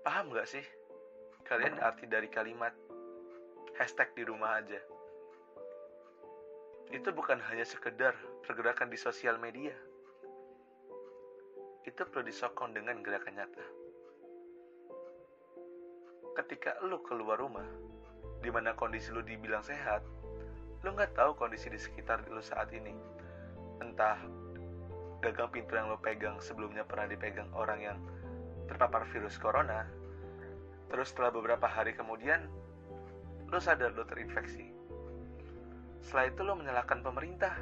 Paham gak sih? Kalian arti dari kalimat hashtag di rumah aja. Itu bukan hanya sekedar pergerakan di sosial media. Itu perlu disokong dengan gerakan nyata. Ketika lo keluar rumah, di mana kondisi lo dibilang sehat, lo nggak tahu kondisi di sekitar lo saat ini. Entah gagang pintu yang lo pegang sebelumnya pernah dipegang orang yang terpapar virus corona, terus setelah beberapa hari kemudian lo sadar lo terinfeksi. Setelah itu lo menyalahkan pemerintah.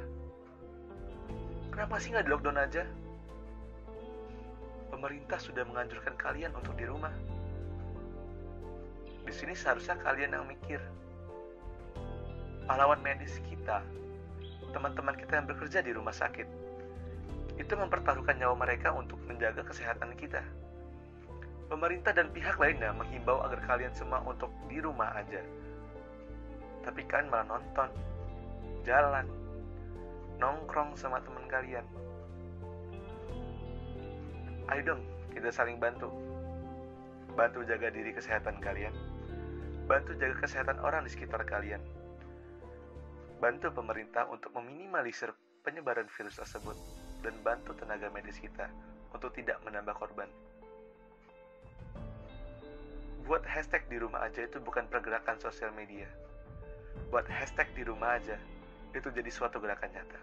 Kenapa sih nggak di lockdown aja? Pemerintah sudah menganjurkan kalian untuk di rumah. Di sini seharusnya kalian yang mikir. Pahlawan medis kita, teman-teman kita yang bekerja di rumah sakit, itu mempertaruhkan nyawa mereka untuk menjaga kesehatan kita. Pemerintah dan pihak lainnya menghimbau agar kalian semua untuk di rumah aja. Tapi kalian malah nonton, jalan, nongkrong sama teman kalian. Ayo dong, kita saling bantu. Bantu jaga diri kesehatan kalian. Bantu jaga kesehatan orang di sekitar kalian. Bantu pemerintah untuk meminimalisir penyebaran virus tersebut dan bantu tenaga medis kita untuk tidak menambah korban. Buat hashtag di rumah aja itu bukan pergerakan sosial media. Buat hashtag di rumah aja itu jadi suatu gerakan nyata.